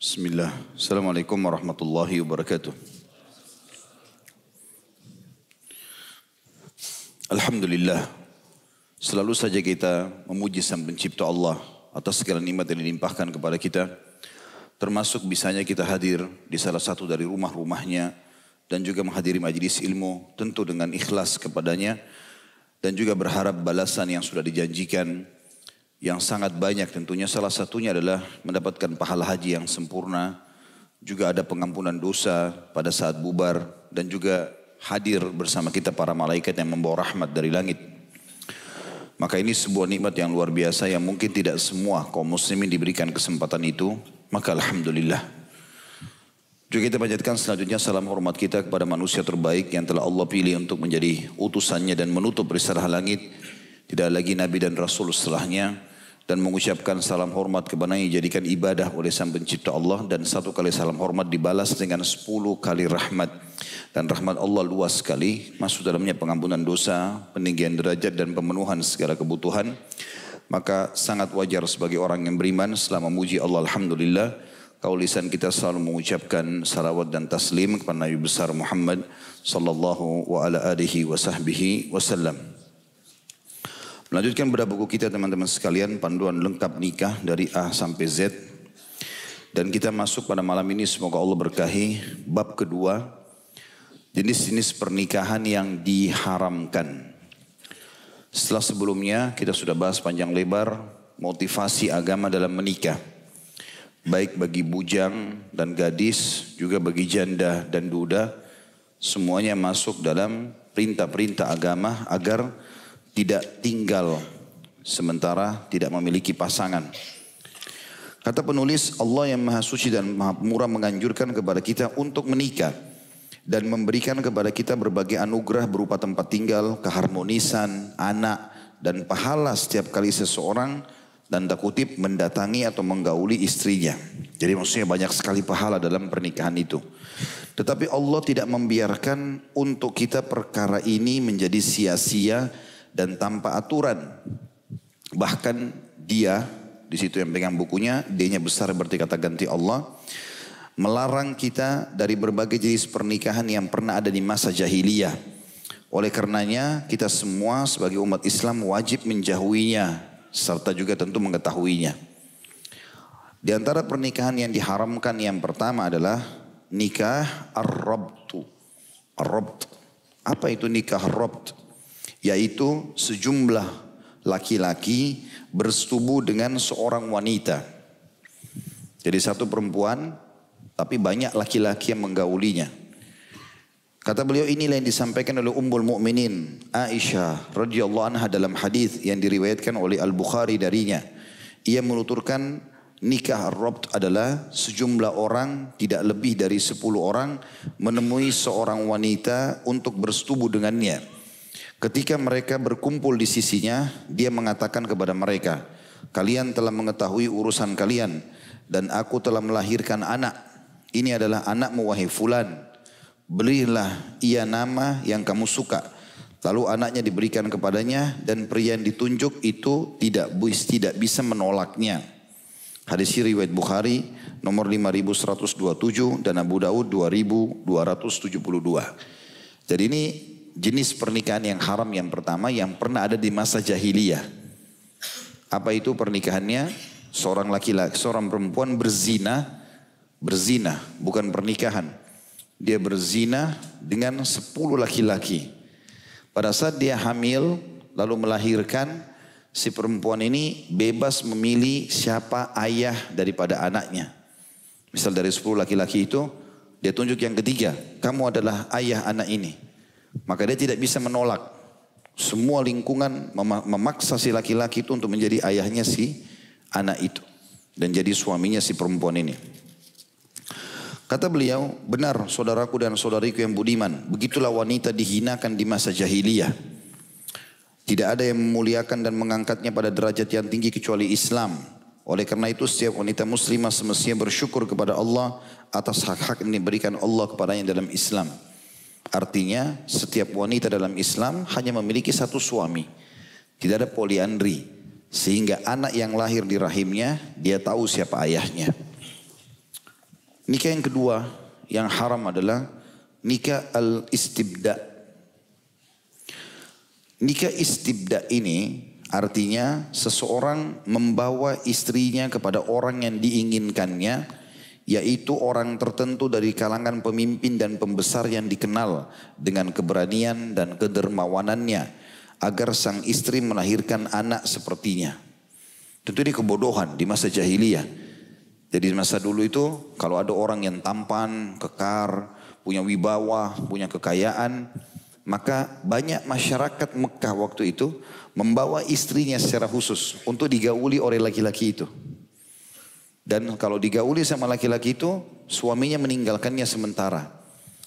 Bismillah. Assalamualaikum warahmatullahi wabarakatuh. Alhamdulillah. Selalu saja kita memuji sang pencipta Allah atas segala nikmat yang dilimpahkan kepada kita. Termasuk bisanya kita hadir di salah satu dari rumah-rumahnya dan juga menghadiri majlis ilmu tentu dengan ikhlas kepadanya dan juga berharap balasan yang sudah dijanjikan yang sangat banyak. Tentunya salah satunya adalah mendapatkan pahala haji yang sempurna. Juga ada pengampunan dosa pada saat bubar. Dan juga hadir bersama kita para malaikat yang membawa rahmat dari langit. Maka ini sebuah nikmat yang luar biasa yang mungkin tidak semua kaum muslimin diberikan kesempatan itu. Maka Alhamdulillah. Juga kita panjatkan selanjutnya salam hormat kita kepada manusia terbaik yang telah Allah pilih untuk menjadi utusannya dan menutup risalah langit. Tidak lagi Nabi dan Rasul setelahnya dan mengucapkan salam hormat kepada yang dijadikan ibadah oleh sang pencipta Allah dan satu kali salam hormat dibalas dengan sepuluh kali rahmat. Dan rahmat Allah luas sekali masuk dalamnya pengampunan dosa peninggian derajat dan pemenuhan segala kebutuhan. Maka sangat wajar sebagai orang yang beriman setelah memuji Allah Alhamdulillah. Kau lisan kita selalu mengucapkan salawat dan taslim kepada Nabi besar Muhammad sallallahu wa ala alihi wa sahbihi wasallam. Melanjutkan pada buku kita teman-teman sekalian panduan lengkap nikah dari A sampai Z. Dan kita masuk pada malam ini semoga Allah berkahi bab kedua jenis-jenis pernikahan yang diharamkan. Setelah sebelumnya kita sudah bahas panjang lebar motivasi agama dalam menikah. Baik bagi bujang dan gadis, juga bagi janda dan duda, semuanya masuk dalam perintah-perintah agama agar tidak tinggal sementara tidak memiliki pasangan. Kata penulis Allah yang maha suci dan maha murah menganjurkan kepada kita untuk menikah dan memberikan kepada kita berbagai anugerah berupa tempat tinggal, keharmonisan, anak dan pahala setiap kali seseorang dan tak kutip mendatangi atau menggauli istrinya. Jadi maksudnya banyak sekali pahala dalam pernikahan itu. Tetapi Allah tidak membiarkan untuk kita perkara ini menjadi sia-sia dan tanpa aturan. Bahkan dia di situ yang pegang bukunya, D-nya besar berarti kata ganti Allah, melarang kita dari berbagai jenis pernikahan yang pernah ada di masa jahiliyah. Oleh karenanya kita semua sebagai umat Islam wajib menjauhinya serta juga tentu mengetahuinya. Di antara pernikahan yang diharamkan yang pertama adalah nikah ar-rabtu. Ar-rabt. Apa itu nikah ar-rabt? Yaitu sejumlah laki-laki bersetubuh dengan seorang wanita. Jadi satu perempuan tapi banyak laki-laki yang menggaulinya. Kata beliau inilah yang disampaikan oleh Ummul Mukminin Aisyah radhiyallahu anha dalam hadis yang diriwayatkan oleh Al Bukhari darinya. Ia menuturkan nikah ar-rabt adalah sejumlah orang tidak lebih dari sepuluh orang menemui seorang wanita untuk bersetubuh dengannya. Ketika mereka berkumpul di sisinya, dia mengatakan kepada mereka, kalian telah mengetahui urusan kalian dan aku telah melahirkan anak. Ini adalah anakmu wahai fulan. Berilah ia nama yang kamu suka. Lalu anaknya diberikan kepadanya dan pria yang ditunjuk itu tidak tidak bisa menolaknya. Hadis riwayat Bukhari nomor 5127 dan Abu Daud 2272. Jadi ini jenis pernikahan yang haram yang pertama yang pernah ada di masa jahiliyah. Apa itu pernikahannya? Seorang laki-laki, seorang perempuan berzina, berzina, bukan pernikahan. Dia berzina dengan sepuluh laki-laki. Pada saat dia hamil, lalu melahirkan, si perempuan ini bebas memilih siapa ayah daripada anaknya. Misal dari sepuluh laki-laki itu, dia tunjuk yang ketiga, kamu adalah ayah anak ini. Maka dia tidak bisa menolak. Semua lingkungan memaksa si laki-laki itu untuk menjadi ayahnya si anak itu. Dan jadi suaminya si perempuan ini. Kata beliau, benar saudaraku dan saudariku yang budiman. Begitulah wanita dihinakan di masa jahiliyah. Tidak ada yang memuliakan dan mengangkatnya pada derajat yang tinggi kecuali Islam. Oleh karena itu setiap wanita muslimah semestinya bersyukur kepada Allah atas hak-hak yang diberikan Allah kepadanya dalam Islam. Artinya setiap wanita dalam Islam hanya memiliki satu suami. Tidak ada poliandri. Sehingga anak yang lahir di rahimnya dia tahu siapa ayahnya. Nikah yang kedua yang haram adalah nikah al-istibda. Nikah istibda ini artinya seseorang membawa istrinya kepada orang yang diinginkannya yaitu orang tertentu dari kalangan pemimpin dan pembesar yang dikenal dengan keberanian dan kedermawanannya agar sang istri melahirkan anak sepertinya. Tentu ini kebodohan di masa jahiliyah. Jadi masa dulu itu kalau ada orang yang tampan, kekar, punya wibawa, punya kekayaan, maka banyak masyarakat Mekah waktu itu membawa istrinya secara khusus untuk digauli oleh laki-laki itu. Dan kalau digauli sama laki-laki itu, suaminya meninggalkannya sementara.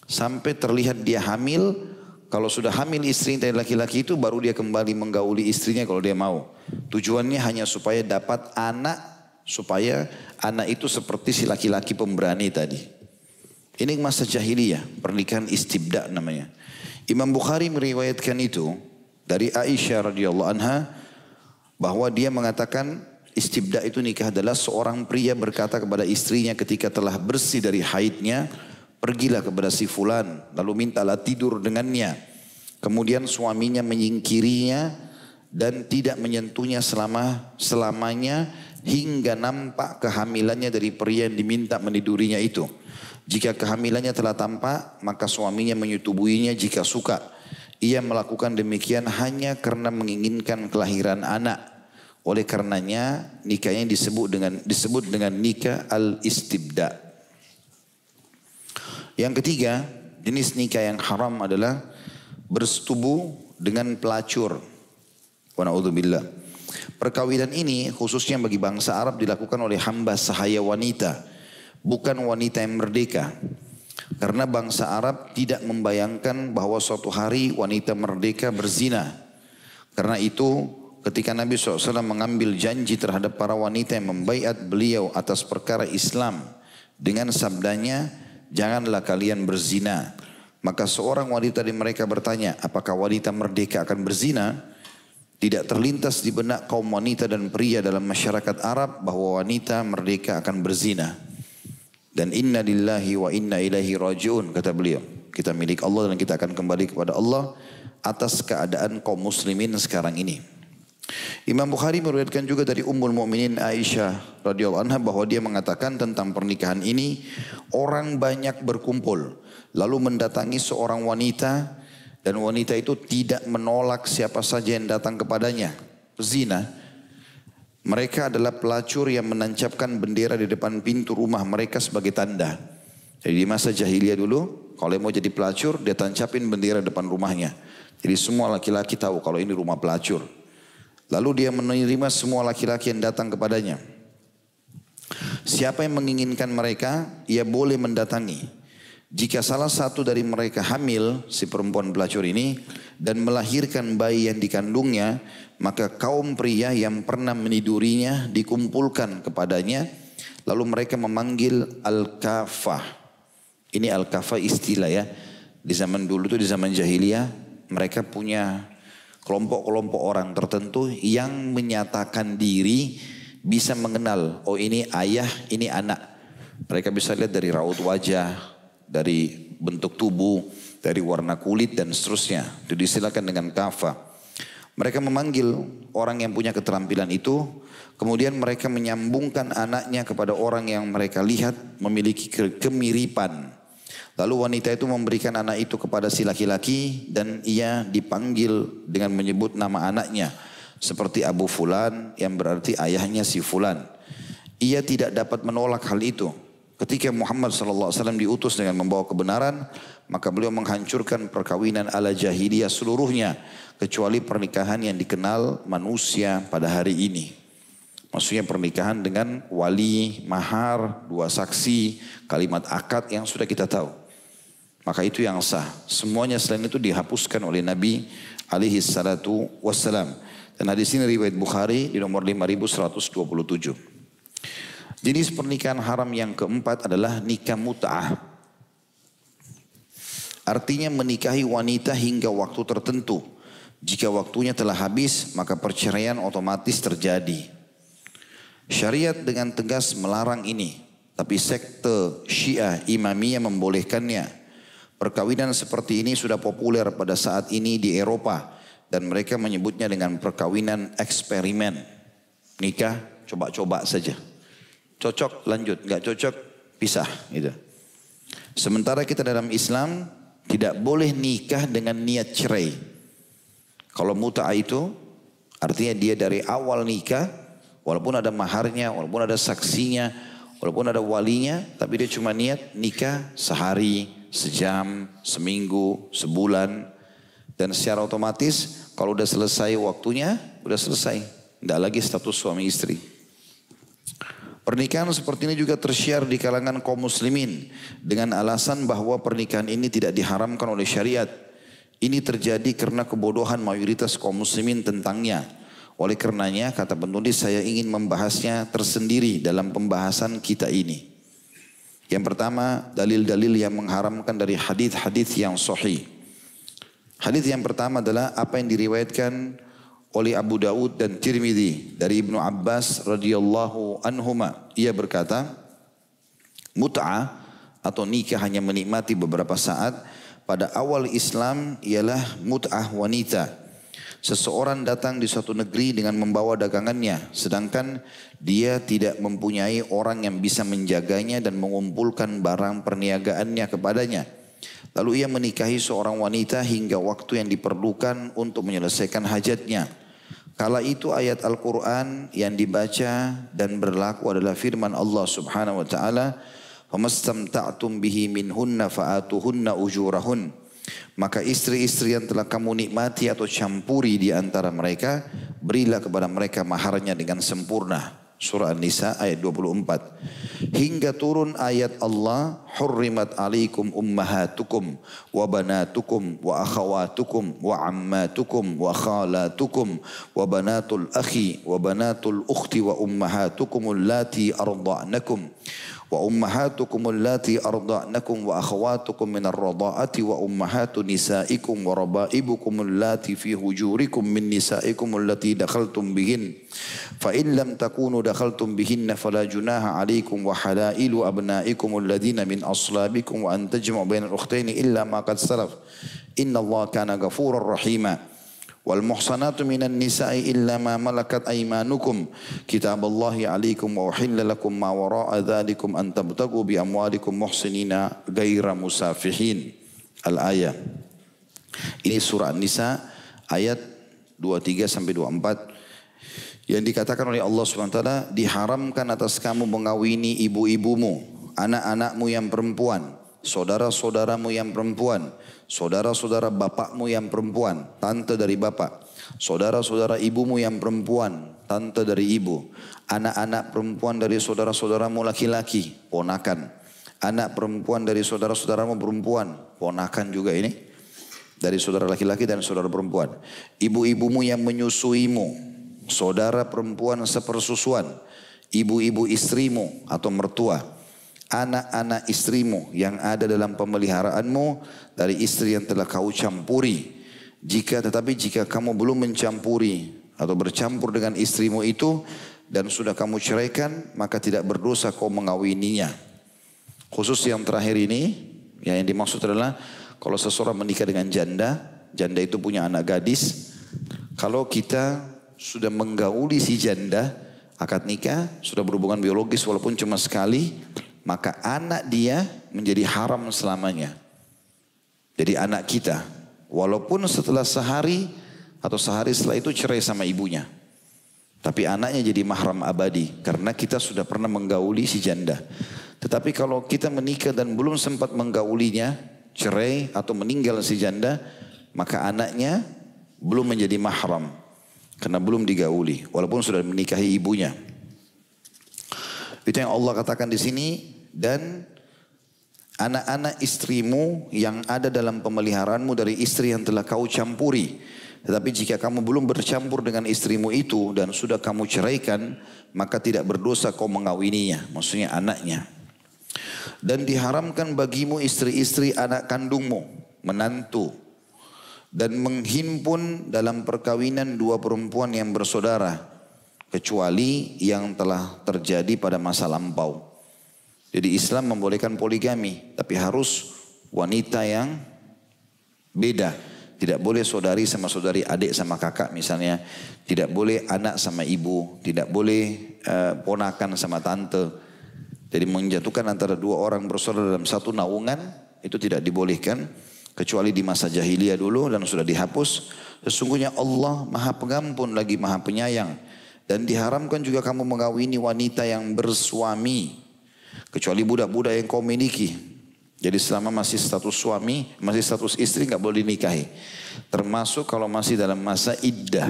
Sampai terlihat dia hamil, kalau sudah hamil istri dari laki-laki itu baru dia kembali menggauli istrinya kalau dia mau. Tujuannya hanya supaya dapat anak, supaya anak itu seperti si laki-laki pemberani tadi. Ini masa jahiliyah, pernikahan istibda namanya. Imam Bukhari meriwayatkan itu dari Aisyah radhiyallahu anha bahwa dia mengatakan Istibda itu nikah adalah seorang pria berkata kepada istrinya ketika telah bersih dari haidnya, pergilah kepada si fulan, lalu mintalah tidur dengannya. Kemudian suaminya menyingkirinya dan tidak menyentuhnya selama selamanya hingga nampak kehamilannya dari pria yang diminta menidurinya itu. Jika kehamilannya telah tampak, maka suaminya menyetubuhinya jika suka. Ia melakukan demikian hanya karena menginginkan kelahiran anak. Oleh karenanya nikahnya disebut dengan disebut dengan nikah al-istibda. Yang ketiga, jenis nikah yang haram adalah bersetubuh dengan pelacur. Wa. Perkawinan ini khususnya bagi bangsa Arab dilakukan oleh hamba sahaya wanita, bukan wanita yang merdeka. Karena bangsa Arab tidak membayangkan bahwa suatu hari wanita merdeka berzina. Karena itu ketika Nabi SAW mengambil janji terhadap para wanita yang membaiat beliau atas perkara Islam dengan sabdanya, janganlah kalian berzina. Maka seorang wanita di mereka bertanya, apakah wanita merdeka akan berzina? Tidak terlintas di benak kaum wanita dan pria dalam masyarakat Arab bahwa wanita merdeka akan berzina. Dan inna lillahi wa inna ilaihi rajiun kata beliau. Kita milik Allah dan kita akan kembali kepada Allah atas keadaan kaum muslimin sekarang ini. Imam Bukhari meriwayatkan juga dari Ummul Mukminin Aisyah radhiyallahu anha bahwa dia mengatakan tentang pernikahan ini orang banyak berkumpul lalu mendatangi seorang wanita dan wanita itu tidak menolak siapa saja yang datang kepadanya. Zina. Mereka adalah pelacur yang menancapkan bendera di depan pintu rumah mereka sebagai tanda. Jadi di masa jahiliyah dulu, kalau mau jadi pelacur, dia tancapin bendera depan rumahnya. Jadi semua laki-laki tahu kalau ini rumah pelacur. Lalu dia menerima semua laki-laki yang datang kepadanya. Siapa yang menginginkan mereka, ia boleh mendatangi. Jika salah satu dari mereka hamil, si perempuan pelacur ini, dan melahirkan bayi yang dikandungnya, maka kaum pria yang pernah menidurinya dikumpulkan kepadanya, lalu mereka memanggil al-kafah. Ini al-kafah istilah ya. Di zaman dulu itu di zaman jahiliyah, mereka punya kelompok-kelompok orang tertentu yang menyatakan diri bisa mengenal, oh ini ayah, ini anak. Mereka bisa lihat dari raut wajah, dari bentuk tubuh, dari warna kulit dan seterusnya. Itu disilakan dengan kafa. Mereka memanggil orang yang punya keterampilan itu, kemudian mereka menyambungkan anaknya kepada orang yang mereka lihat memiliki kemiripan Lalu wanita itu memberikan anak itu kepada si laki-laki dan ia dipanggil dengan menyebut nama anaknya. Seperti Abu Fulan yang berarti ayahnya si Fulan. Ia tidak dapat menolak hal itu. Ketika Muhammad SAW diutus dengan membawa kebenaran, maka beliau menghancurkan perkawinan ala jahiliyah seluruhnya. Kecuali pernikahan yang dikenal manusia pada hari ini. Maksudnya pernikahan dengan wali, mahar, dua saksi, kalimat akad yang sudah kita tahu. Maka itu yang sah. Semuanya selain itu dihapuskan oleh Nabi alaihi salatu wassalam. Dan hadis ini riwayat Bukhari di nomor 5127. Jenis pernikahan haram yang keempat adalah nikah mut'ah. Artinya menikahi wanita hingga waktu tertentu. Jika waktunya telah habis, maka perceraian otomatis terjadi. Syariat dengan tegas melarang ini. Tapi sekte Syiah Imamiyah membolehkannya. Perkawinan seperti ini sudah populer pada saat ini di Eropa. Dan mereka menyebutnya dengan perkawinan eksperimen. Nikah coba-coba saja. Cocok lanjut, nggak cocok pisah gitu. Sementara kita dalam Islam tidak boleh nikah dengan niat cerai. Kalau muta itu artinya dia dari awal nikah walaupun ada maharnya, walaupun ada saksinya, walaupun ada walinya, tapi dia cuma niat nikah sehari, sejam, seminggu, sebulan dan secara otomatis kalau udah selesai waktunya, udah selesai. Tidak lagi status suami istri. Pernikahan seperti ini juga tersiar di kalangan kaum muslimin dengan alasan bahwa pernikahan ini tidak diharamkan oleh syariat. Ini terjadi karena kebodohan mayoritas kaum muslimin tentangnya. Oleh karenanya kata penulis saya ingin membahasnya tersendiri dalam pembahasan kita ini. Yang pertama dalil-dalil yang mengharamkan dari hadis-hadis yang sahih. Hadis yang pertama adalah apa yang diriwayatkan oleh Abu Daud dan Tirmidzi dari Ibnu Abbas radhiyallahu anhuma. Ia berkata, mut'ah atau nikah hanya menikmati beberapa saat pada awal Islam ialah mut'ah wanita. Seseorang datang di suatu negeri dengan membawa dagangannya, sedangkan dia tidak mempunyai orang yang bisa menjaganya dan mengumpulkan barang perniagaannya kepadanya. Lalu ia menikahi seorang wanita hingga waktu yang diperlukan untuk menyelesaikan hajatnya. Kala itu ayat Al-Quran yang dibaca dan berlaku adalah firman Allah subhanahu wa ta'ala. فَمَسْتَمْتَعْتُمْ بِهِ مِنْهُنَّ فَآتُهُنَّ أُجُورَهُنَّ maka istri-istri yang telah kamu nikmati atau campuri di antara mereka, berilah kepada mereka maharnya dengan sempurna. Surah An-Nisa ayat 24. Hingga turun ayat Allah, Hurrimat alaikum ummahatukum wa banatukum wa akhawatukum wa ammatukum wa khalatukum wa banatul akhi wa banatul ukhti wa ummahatukum allati arda'nakum وأمهاتكم اللاتي أرضعنكم وأخواتكم من الرضاعة وأمهات نسائكم وربائبكم اللاتي في هجوركم من نسائكم التي دخلتم بهن. فإن لم تكونوا دخلتم بهن فلا جناح عليكم وحلائل أبنائكم الذين من أصلابكم وأن تجمعوا بين الأختين إلا ما قد سلف. إن الله كان غفورا رحيما. Wal muhsanatu minan nisa'i illa ma malakat aymanukum. Kitaballahi alaikum wa uhilla lakum ma wara'a dhalikum an tabtagu bi amwalikum muhsinina gaira musafihin. Al ayat ini surah An-Nisa ayat 23 sampai 24 yang dikatakan oleh Allah SWT diharamkan atas kamu mengawini ibu-ibumu anak-anakmu yang perempuan saudara-saudaramu yang perempuan saudara-saudara bapakmu yang perempuan, tante dari bapak, saudara-saudara ibumu yang perempuan, tante dari ibu, anak-anak perempuan dari saudara-saudaramu laki-laki, ponakan, anak perempuan dari saudara-saudaramu perempuan, ponakan juga ini, dari saudara laki-laki dan saudara perempuan, ibu-ibumu yang menyusuimu, saudara perempuan sepersusuan, ibu-ibu istrimu atau mertua, anak-anak istrimu yang ada dalam pemeliharaanmu dari istri yang telah kau campuri. Jika tetapi jika kamu belum mencampuri atau bercampur dengan istrimu itu dan sudah kamu ceraikan maka tidak berdosa kau mengawininya. Khusus yang terakhir ini ya yang dimaksud adalah kalau seseorang menikah dengan janda, janda itu punya anak gadis. Kalau kita sudah menggauli si janda, akad nikah, sudah berhubungan biologis walaupun cuma sekali, maka anak dia menjadi haram selamanya. Jadi anak kita, walaupun setelah sehari atau sehari setelah itu cerai sama ibunya. Tapi anaknya jadi mahram abadi karena kita sudah pernah menggauli si janda. Tetapi kalau kita menikah dan belum sempat menggaulinya, cerai atau meninggal si janda, maka anaknya belum menjadi mahram karena belum digauli walaupun sudah menikahi ibunya. Itu yang Allah katakan di sini dan anak-anak istrimu yang ada dalam pemeliharaanmu dari istri yang telah kau campuri. Tetapi jika kamu belum bercampur dengan istrimu itu dan sudah kamu ceraikan, maka tidak berdosa kau mengawininya, maksudnya anaknya. Dan diharamkan bagimu istri-istri anak kandungmu, menantu, dan menghimpun dalam perkawinan dua perempuan yang bersaudara, kecuali yang telah terjadi pada masa lampau. Jadi Islam membolehkan poligami, tapi harus wanita yang beda. Tidak boleh saudari sama saudari, adik sama kakak misalnya. Tidak boleh anak sama ibu, tidak boleh uh, ponakan sama tante. Jadi menjatuhkan antara dua orang bersaudara dalam satu naungan itu tidak dibolehkan kecuali di masa jahiliyah dulu dan sudah dihapus. Sesungguhnya Allah Maha Pengampun lagi Maha Penyayang dan diharamkan juga kamu mengawini wanita yang bersuami kecuali budak-budak yang kau miliki. Jadi selama masih status suami, masih status istri nggak boleh dinikahi. Termasuk kalau masih dalam masa iddah.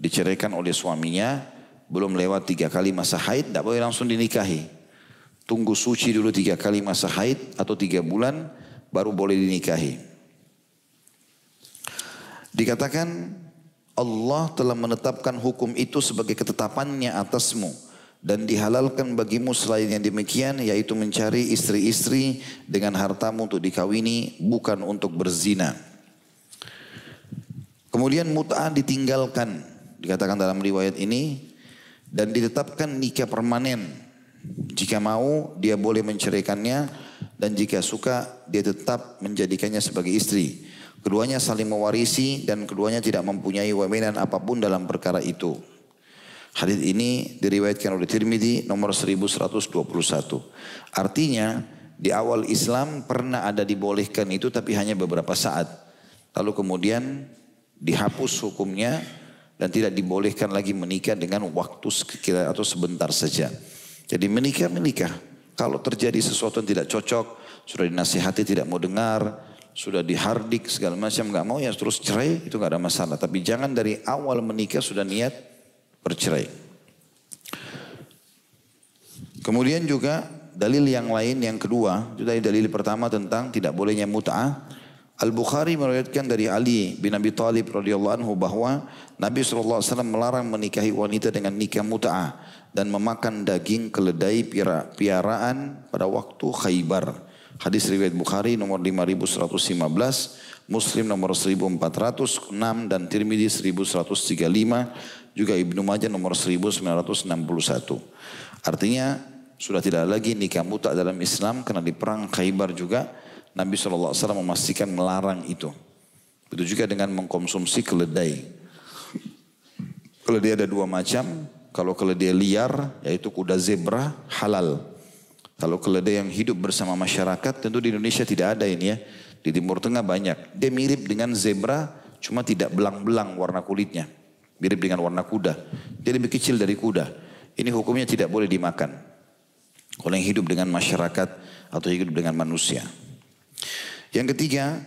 Diceraikan oleh suaminya, belum lewat tiga kali masa haid, tidak boleh langsung dinikahi. Tunggu suci dulu tiga kali masa haid atau tiga bulan baru boleh dinikahi. Dikatakan Allah telah menetapkan hukum itu sebagai ketetapannya atasmu dan dihalalkan bagimu selain yang demikian yaitu mencari istri-istri dengan hartamu untuk dikawini bukan untuk berzina. Kemudian mut'ah ditinggalkan dikatakan dalam riwayat ini dan ditetapkan nikah permanen jika mau dia boleh menceraikannya dan jika suka dia tetap menjadikannya sebagai istri. Keduanya saling mewarisi dan keduanya tidak mempunyai wewenang apa pun dalam perkara itu. Hadis ini diriwayatkan oleh Tirmidzi nomor 1121. Artinya di awal Islam pernah ada dibolehkan itu tapi hanya beberapa saat. Lalu kemudian dihapus hukumnya dan tidak dibolehkan lagi menikah dengan waktu sekira atau sebentar saja. Jadi menikah menikah. Kalau terjadi sesuatu yang tidak cocok, sudah dinasihati tidak mau dengar, sudah dihardik segala macam nggak mau ya terus cerai itu nggak ada masalah. Tapi jangan dari awal menikah sudah niat bercerai. Kemudian juga dalil yang lain yang kedua, itu dari dalil pertama tentang tidak bolehnya mut'ah. Al-Bukhari meriwayatkan dari Ali bin Abi Thalib radhiyallahu anhu bahwa Nabi SAW melarang menikahi wanita dengan nikah mut'ah dan memakan daging keledai piaraan pada waktu Khaybar. Hadis riwayat Bukhari nomor 5115, Muslim nomor 1406 dan Tirmidzi 1135, juga Ibnu Majah nomor 1961. Artinya sudah tidak lagi nikah muta dalam Islam karena di perang Khaybar juga Nabi SAW memastikan melarang itu. Itu juga dengan mengkonsumsi keledai. Keledai ada dua macam, kalau keledai liar, yaitu kuda zebra, halal. Kalau keledai yang hidup bersama masyarakat, tentu di Indonesia tidak ada ini ya. Di Timur Tengah banyak. Dia mirip dengan zebra, cuma tidak belang-belang warna kulitnya. Mirip dengan warna kuda. Dia lebih kecil dari kuda. Ini hukumnya tidak boleh dimakan. Kalau yang hidup dengan masyarakat atau hidup dengan manusia. Yang ketiga,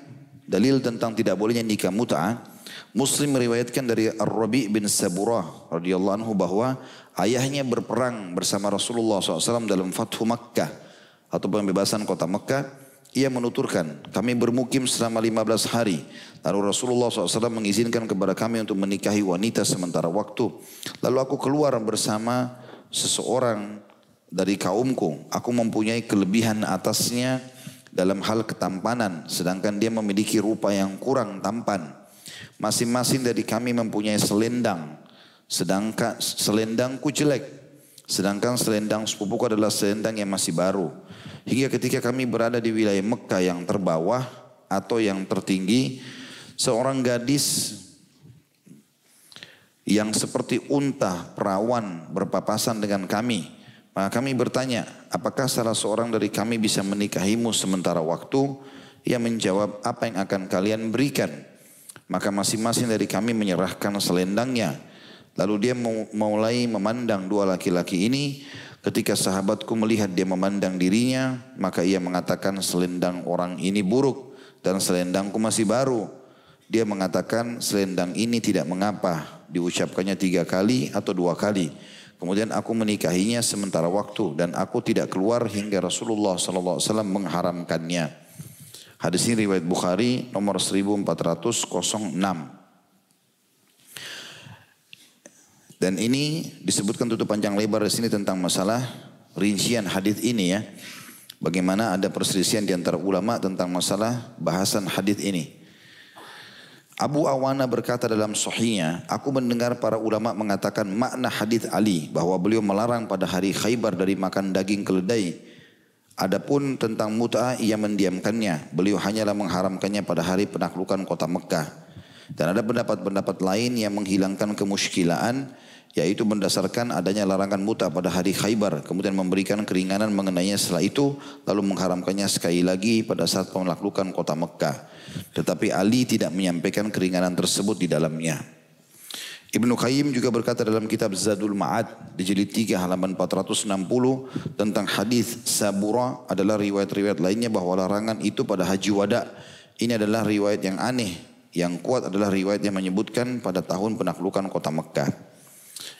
dalil tentang tidak bolehnya nikah mut'ah Muslim meriwayatkan dari Ar-Rabi bin Saburah radhiyallahu anhu bahwa ayahnya berperang bersama Rasulullah SAW dalam Fathu Makkah atau pembebasan kota Makkah. Ia menuturkan, kami bermukim selama 15 hari. Lalu Rasulullah SAW mengizinkan kepada kami untuk menikahi wanita sementara waktu. Lalu aku keluar bersama seseorang dari kaumku. Aku mempunyai kelebihan atasnya dalam hal ketampanan. Sedangkan dia memiliki rupa yang kurang tampan. Masing-masing dari kami mempunyai selendang. Sedangkan selendangku jelek. Sedangkan selendang sepupuku adalah selendang yang masih baru. Hingga ketika kami berada di wilayah Mekah yang terbawah atau yang tertinggi. Seorang gadis yang seperti unta perawan berpapasan dengan kami. Maka kami bertanya, apakah salah seorang dari kami bisa menikahimu sementara waktu? Ia menjawab, apa yang akan kalian berikan? Maka masing-masing dari kami menyerahkan selendangnya. Lalu dia mulai memandang dua laki-laki ini. Ketika sahabatku melihat dia memandang dirinya, maka ia mengatakan selendang orang ini buruk dan selendangku masih baru. Dia mengatakan selendang ini tidak mengapa, diucapkannya tiga kali atau dua kali. Kemudian aku menikahinya sementara waktu dan aku tidak keluar hingga Rasulullah SAW mengharamkannya. Hadis ini riwayat Bukhari nomor 1406. Dan ini disebutkan tutup panjang lebar di sini tentang masalah rincian hadis ini ya. Bagaimana ada perselisihan di antara ulama tentang masalah bahasan hadis ini. Abu Awana berkata dalam sahihnya, aku mendengar para ulama mengatakan makna hadis Ali bahwa beliau melarang pada hari Khaybar dari makan daging keledai Adapun tentang mut'ah ia mendiamkannya. Beliau hanyalah mengharamkannya pada hari penaklukan kota Mekah. Dan ada pendapat-pendapat lain yang menghilangkan kemuskilaan yaitu berdasarkan adanya larangan mut'ah pada hari Khaybar kemudian memberikan keringanan mengenainya setelah itu lalu mengharamkannya sekali lagi pada saat penaklukan kota Mekah. Tetapi Ali tidak menyampaikan keringanan tersebut di dalamnya. Ibnu Qayyim juga berkata dalam kitab Zadul Ma'ad di jilid 3 halaman 460 tentang hadis Sabura adalah riwayat-riwayat lainnya bahwa larangan itu pada haji wada. Ini adalah riwayat yang aneh. Yang kuat adalah riwayat yang menyebutkan pada tahun penaklukan kota Mekah.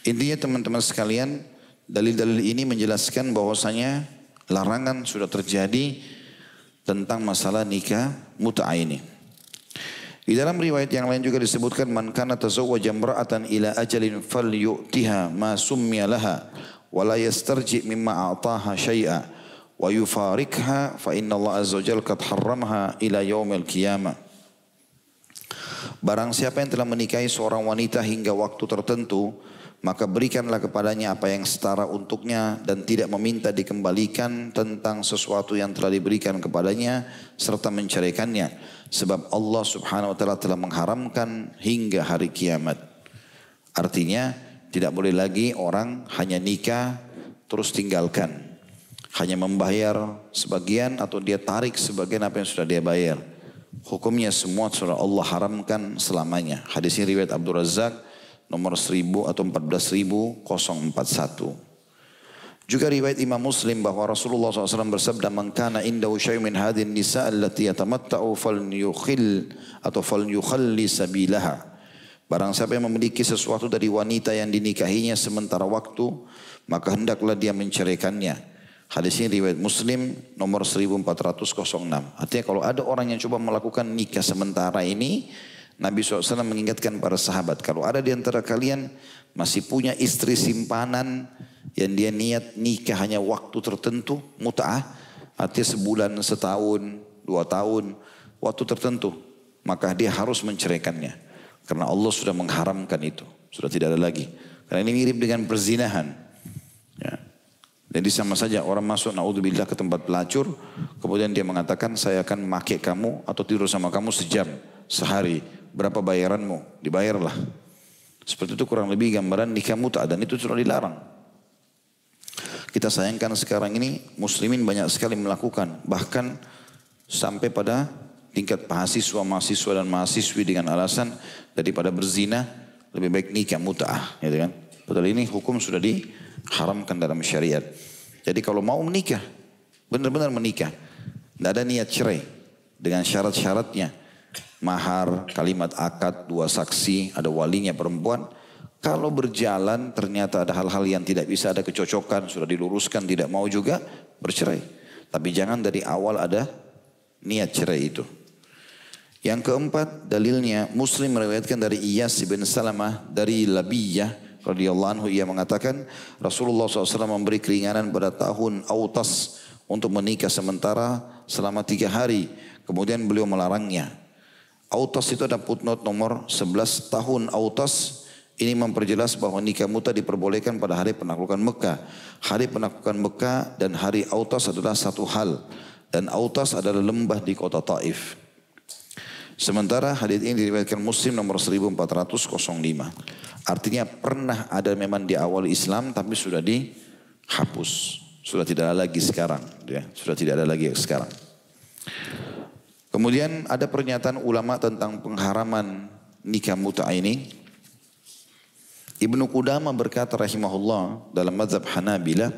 Intinya teman-teman sekalian, dalil-dalil ini menjelaskan bahwasanya larangan sudah terjadi tentang masalah nikah mut'ah ini. Di dalam riwayat yang lain juga disebutkan man kana tazawwaja imra'atan ila ajalin falyu'tiha ma summiya laha wa la yastarji mimma a'taha syai'a wa yufarikha fa inna Allah azza wajalla qad harramaha ila yaumil qiyamah. Barang siapa yang telah menikahi seorang wanita hingga waktu tertentu, maka berikanlah kepadanya apa yang setara untuknya dan tidak meminta dikembalikan tentang sesuatu yang telah diberikan kepadanya serta menceraikannya sebab Allah Subhanahu wa taala telah mengharamkan hingga hari kiamat. Artinya tidak boleh lagi orang hanya nikah terus tinggalkan. Hanya membayar sebagian atau dia tarik sebagian apa yang sudah dia bayar. Hukumnya semua sudah Allah haramkan selamanya. Hadis ini riwayat Abdul Razak nomor 1000 atau 14041. Juga riwayat Imam Muslim bahwa Rasulullah SAW bersabda, "Man kana indahu syai' min hadhihi nisa allati yatamatta'u falyukhil atau falyukhalli sabilaha." Barang siapa yang memiliki sesuatu dari wanita yang dinikahinya sementara waktu, maka hendaklah dia menceraikannya. Hadis ini riwayat Muslim nomor 1406. Artinya kalau ada orang yang coba melakukan nikah sementara ini, Nabi SAW mengingatkan para sahabat, kalau ada di antara kalian masih punya istri simpanan yang dia niat nikah hanya waktu tertentu, mut'ah, artinya sebulan, setahun, dua tahun, waktu tertentu, maka dia harus menceraikannya. Karena Allah sudah mengharamkan itu, sudah tidak ada lagi. Karena ini mirip dengan perzinahan. Ya. Jadi sama saja orang masuk naudzubillah ke tempat pelacur, kemudian dia mengatakan saya akan memakai kamu atau tidur sama kamu sejam, sehari berapa bayaranmu? Dibayarlah. Seperti itu kurang lebih gambaran nikah muta dan itu sudah dilarang. Kita sayangkan sekarang ini muslimin banyak sekali melakukan. Bahkan sampai pada tingkat mahasiswa, mahasiswa dan mahasiswi dengan alasan daripada berzina lebih baik nikah muta'ah. Gitu kan? Padahal ini hukum sudah diharamkan dalam syariat. Jadi kalau mau menikah, benar-benar menikah. Tidak ada niat cerai dengan syarat-syaratnya mahar, kalimat akad, dua saksi, ada walinya perempuan. Kalau berjalan ternyata ada hal-hal yang tidak bisa ada kecocokan, sudah diluruskan, tidak mau juga bercerai. Tapi jangan dari awal ada niat cerai itu. Yang keempat dalilnya Muslim meriwayatkan dari Iyas bin Salamah dari Labiyah radhiyallahu anhu ia mengatakan Rasulullah SAW memberi keringanan pada tahun Autas untuk menikah sementara selama tiga hari. Kemudian beliau melarangnya. Autas itu ada footnote nomor 11 tahun Autas ini memperjelas bahwa nikah muta diperbolehkan pada hari penaklukan Mekah. Hari penaklukan Mekah dan hari Autas adalah satu hal. Dan Autas adalah lembah di kota Taif. Sementara hadis ini diriwayatkan Muslim nomor 1405. Artinya pernah ada memang di awal Islam tapi sudah dihapus. Sudah tidak ada lagi sekarang. Ya, sudah tidak ada lagi sekarang. Kemudian ada pernyataan ulama tentang pengharaman nikah muta ini. Ibnu Qudama berkata rahimahullah dalam mazhab Hanabila,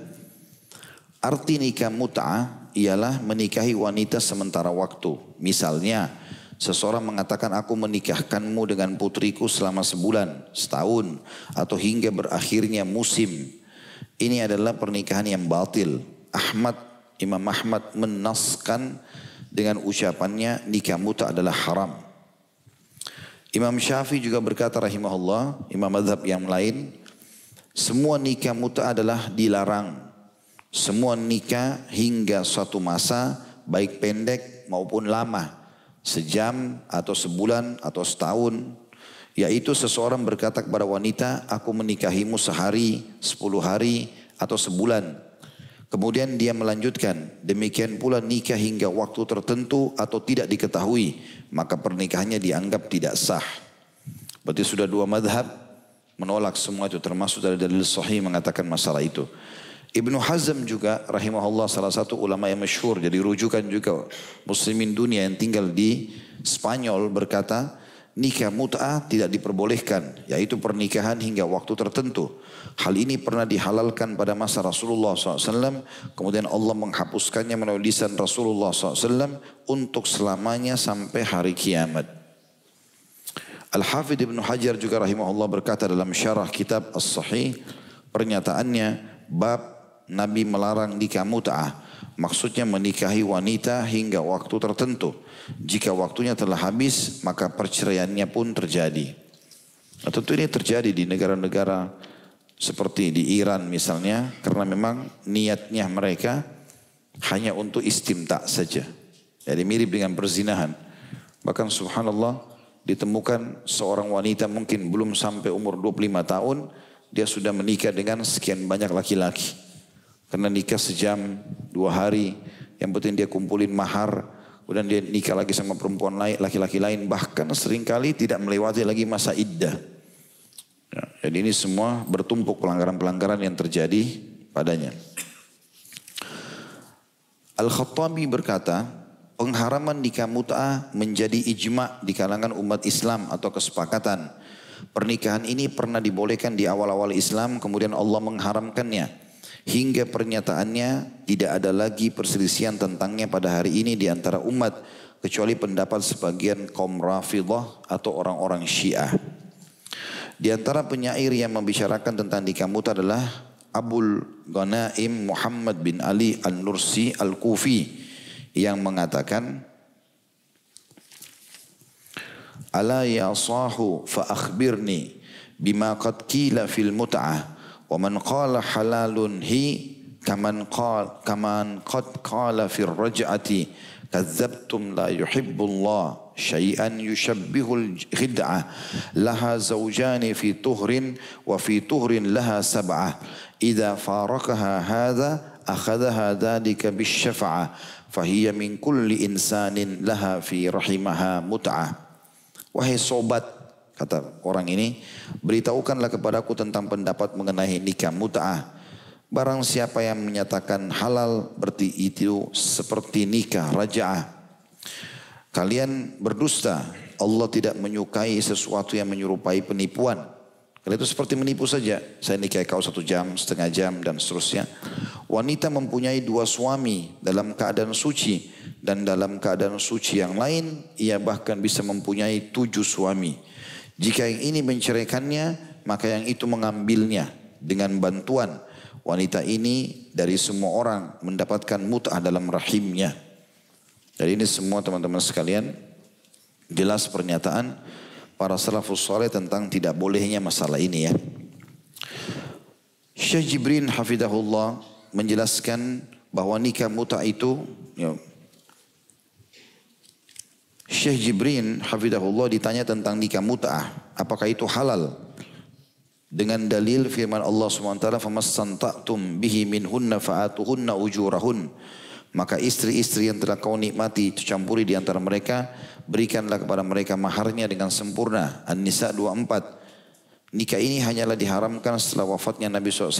arti nikah mut'ah ialah menikahi wanita sementara waktu. Misalnya, seseorang mengatakan aku menikahkanmu dengan putriku selama sebulan, setahun, atau hingga berakhirnya musim. Ini adalah pernikahan yang batil. Ahmad, Imam Ahmad menaskan dengan ucapannya nikah muta adalah haram. Imam Syafi'i juga berkata rahimahullah, imam madhab yang lain, semua nikah muta adalah dilarang. Semua nikah hingga suatu masa, baik pendek maupun lama, sejam atau sebulan atau setahun, yaitu seseorang berkata kepada wanita, aku menikahimu sehari, sepuluh hari, atau sebulan. Kemudian dia melanjutkan, demikian pula nikah hingga waktu tertentu atau tidak diketahui, maka pernikahannya dianggap tidak sah. Berarti sudah dua madhab menolak semua itu termasuk dari dalil sahih mengatakan masalah itu. Ibnu Hazm juga rahimahullah salah satu ulama yang masyhur jadi rujukan juga muslimin dunia yang tinggal di Spanyol berkata nikah mut'ah tidak diperbolehkan yaitu pernikahan hingga waktu tertentu. Hal ini pernah dihalalkan pada masa Rasulullah SAW kemudian Allah menghapuskannya melalui lisan Rasulullah SAW untuk selamanya sampai hari kiamat. Al-Hafidh Ibn Hajar juga rahimahullah berkata dalam syarah kitab As-Sahih pernyataannya bab Nabi melarang nikah mut'ah. Maksudnya menikahi wanita hingga waktu tertentu. Jika waktunya telah habis, maka perceraiannya pun terjadi. Nah, tentu ini terjadi di negara-negara seperti di Iran misalnya, karena memang niatnya mereka hanya untuk istimta saja. Jadi mirip dengan perzinahan. Bahkan subhanallah ditemukan seorang wanita mungkin belum sampai umur 25 tahun, dia sudah menikah dengan sekian banyak laki-laki. Karena nikah sejam, dua hari, yang penting dia kumpulin mahar, kemudian dia nikah lagi sama perempuan lain, laki-laki lain, bahkan sering kali tidak melewati lagi masa iddah. Ya, jadi ini semua bertumpuk pelanggaran-pelanggaran yang terjadi padanya. Al-Khattabi berkata, pengharaman nikah mut'ah menjadi ijma di kalangan umat Islam atau kesepakatan. Pernikahan ini pernah dibolehkan di awal-awal Islam, kemudian Allah mengharamkannya. Hingga pernyataannya tidak ada lagi perselisihan tentangnya pada hari ini di antara umat kecuali pendapat sebagian kaum Rafidah atau orang-orang Syiah. Di antara penyair yang membicarakan tentang nikah muta adalah Abul Ghanaim Muhammad bin Ali Al-Nursi Al-Kufi yang mengatakan Ala ya sahu fa akhbirni bima qad kila fil mut'ah Wa man qala halalun hi kaman qal kaman qad qala fi raj'ati kadzabtum la yuhibbullah syai'an yushabbihul khid'ah laha zawjani fi tuhrin wa fi tuhrin laha sab'ah idza farakaha hadha akhadhaha dhalika bisyafa'ah fahiya min kulli insanin laha fi rahimaha mut'ah wahai sobat Kata orang ini, beritahukanlah kepadaku tentang pendapat mengenai nikah mut'ah. Barang siapa yang menyatakan halal berarti itu seperti nikah raja'ah. Kalian berdusta. Allah tidak menyukai sesuatu yang menyerupai penipuan. Kalau itu seperti menipu saja. Saya nikahi kau satu jam, setengah jam dan seterusnya. Wanita mempunyai dua suami dalam keadaan suci. Dan dalam keadaan suci yang lain, ia bahkan bisa mempunyai tujuh suami. Jika yang ini menceraikannya, maka yang itu mengambilnya dengan bantuan wanita ini dari semua orang mendapatkan mut'ah dalam rahimnya. Jadi ini semua teman-teman sekalian jelas pernyataan para salafus soleh tentang tidak bolehnya masalah ini ya. Syekh Jibrin hafidahullah menjelaskan bahwa nikah mut'ah itu ya, Syekh Jibrin hafidahullah ditanya tentang nikah mut'ah. Apakah itu halal? Dengan dalil firman Allah SWT, فَمَسْتَنْتَأْتُمْ بِهِ مِنْهُنَّ فَآتُهُنَّ أُجُورَهُنْ Maka istri-istri yang telah kau nikmati, campuri di antara mereka, berikanlah kepada mereka maharnya dengan sempurna. An-Nisa 24. Nikah ini hanyalah diharamkan setelah wafatnya Nabi SAW.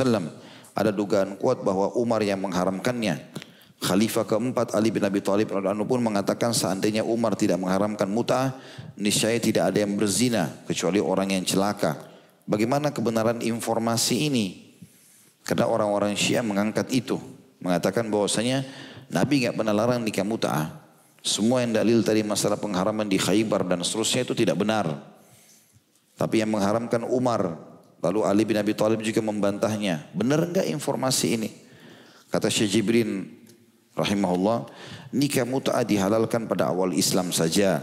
Ada dugaan kuat bahwa Umar yang mengharamkannya. Khalifah keempat Ali bin Abi Thalib radhiyallahu pun mengatakan seandainya Umar tidak mengharamkan mut'ah, niscaya tidak ada yang berzina kecuali orang yang celaka. Bagaimana kebenaran informasi ini? Karena orang-orang Syiah mengangkat itu, mengatakan bahwasanya Nabi nggak pernah larang nikah mut'ah. Semua yang dalil tadi masalah pengharaman di Khaybar dan seterusnya itu tidak benar. Tapi yang mengharamkan Umar, lalu Ali bin Abi Thalib juga membantahnya. Benar enggak informasi ini? Kata Syekh Jibrin rahimahullah, nikah mut'ah dihalalkan pada awal Islam saja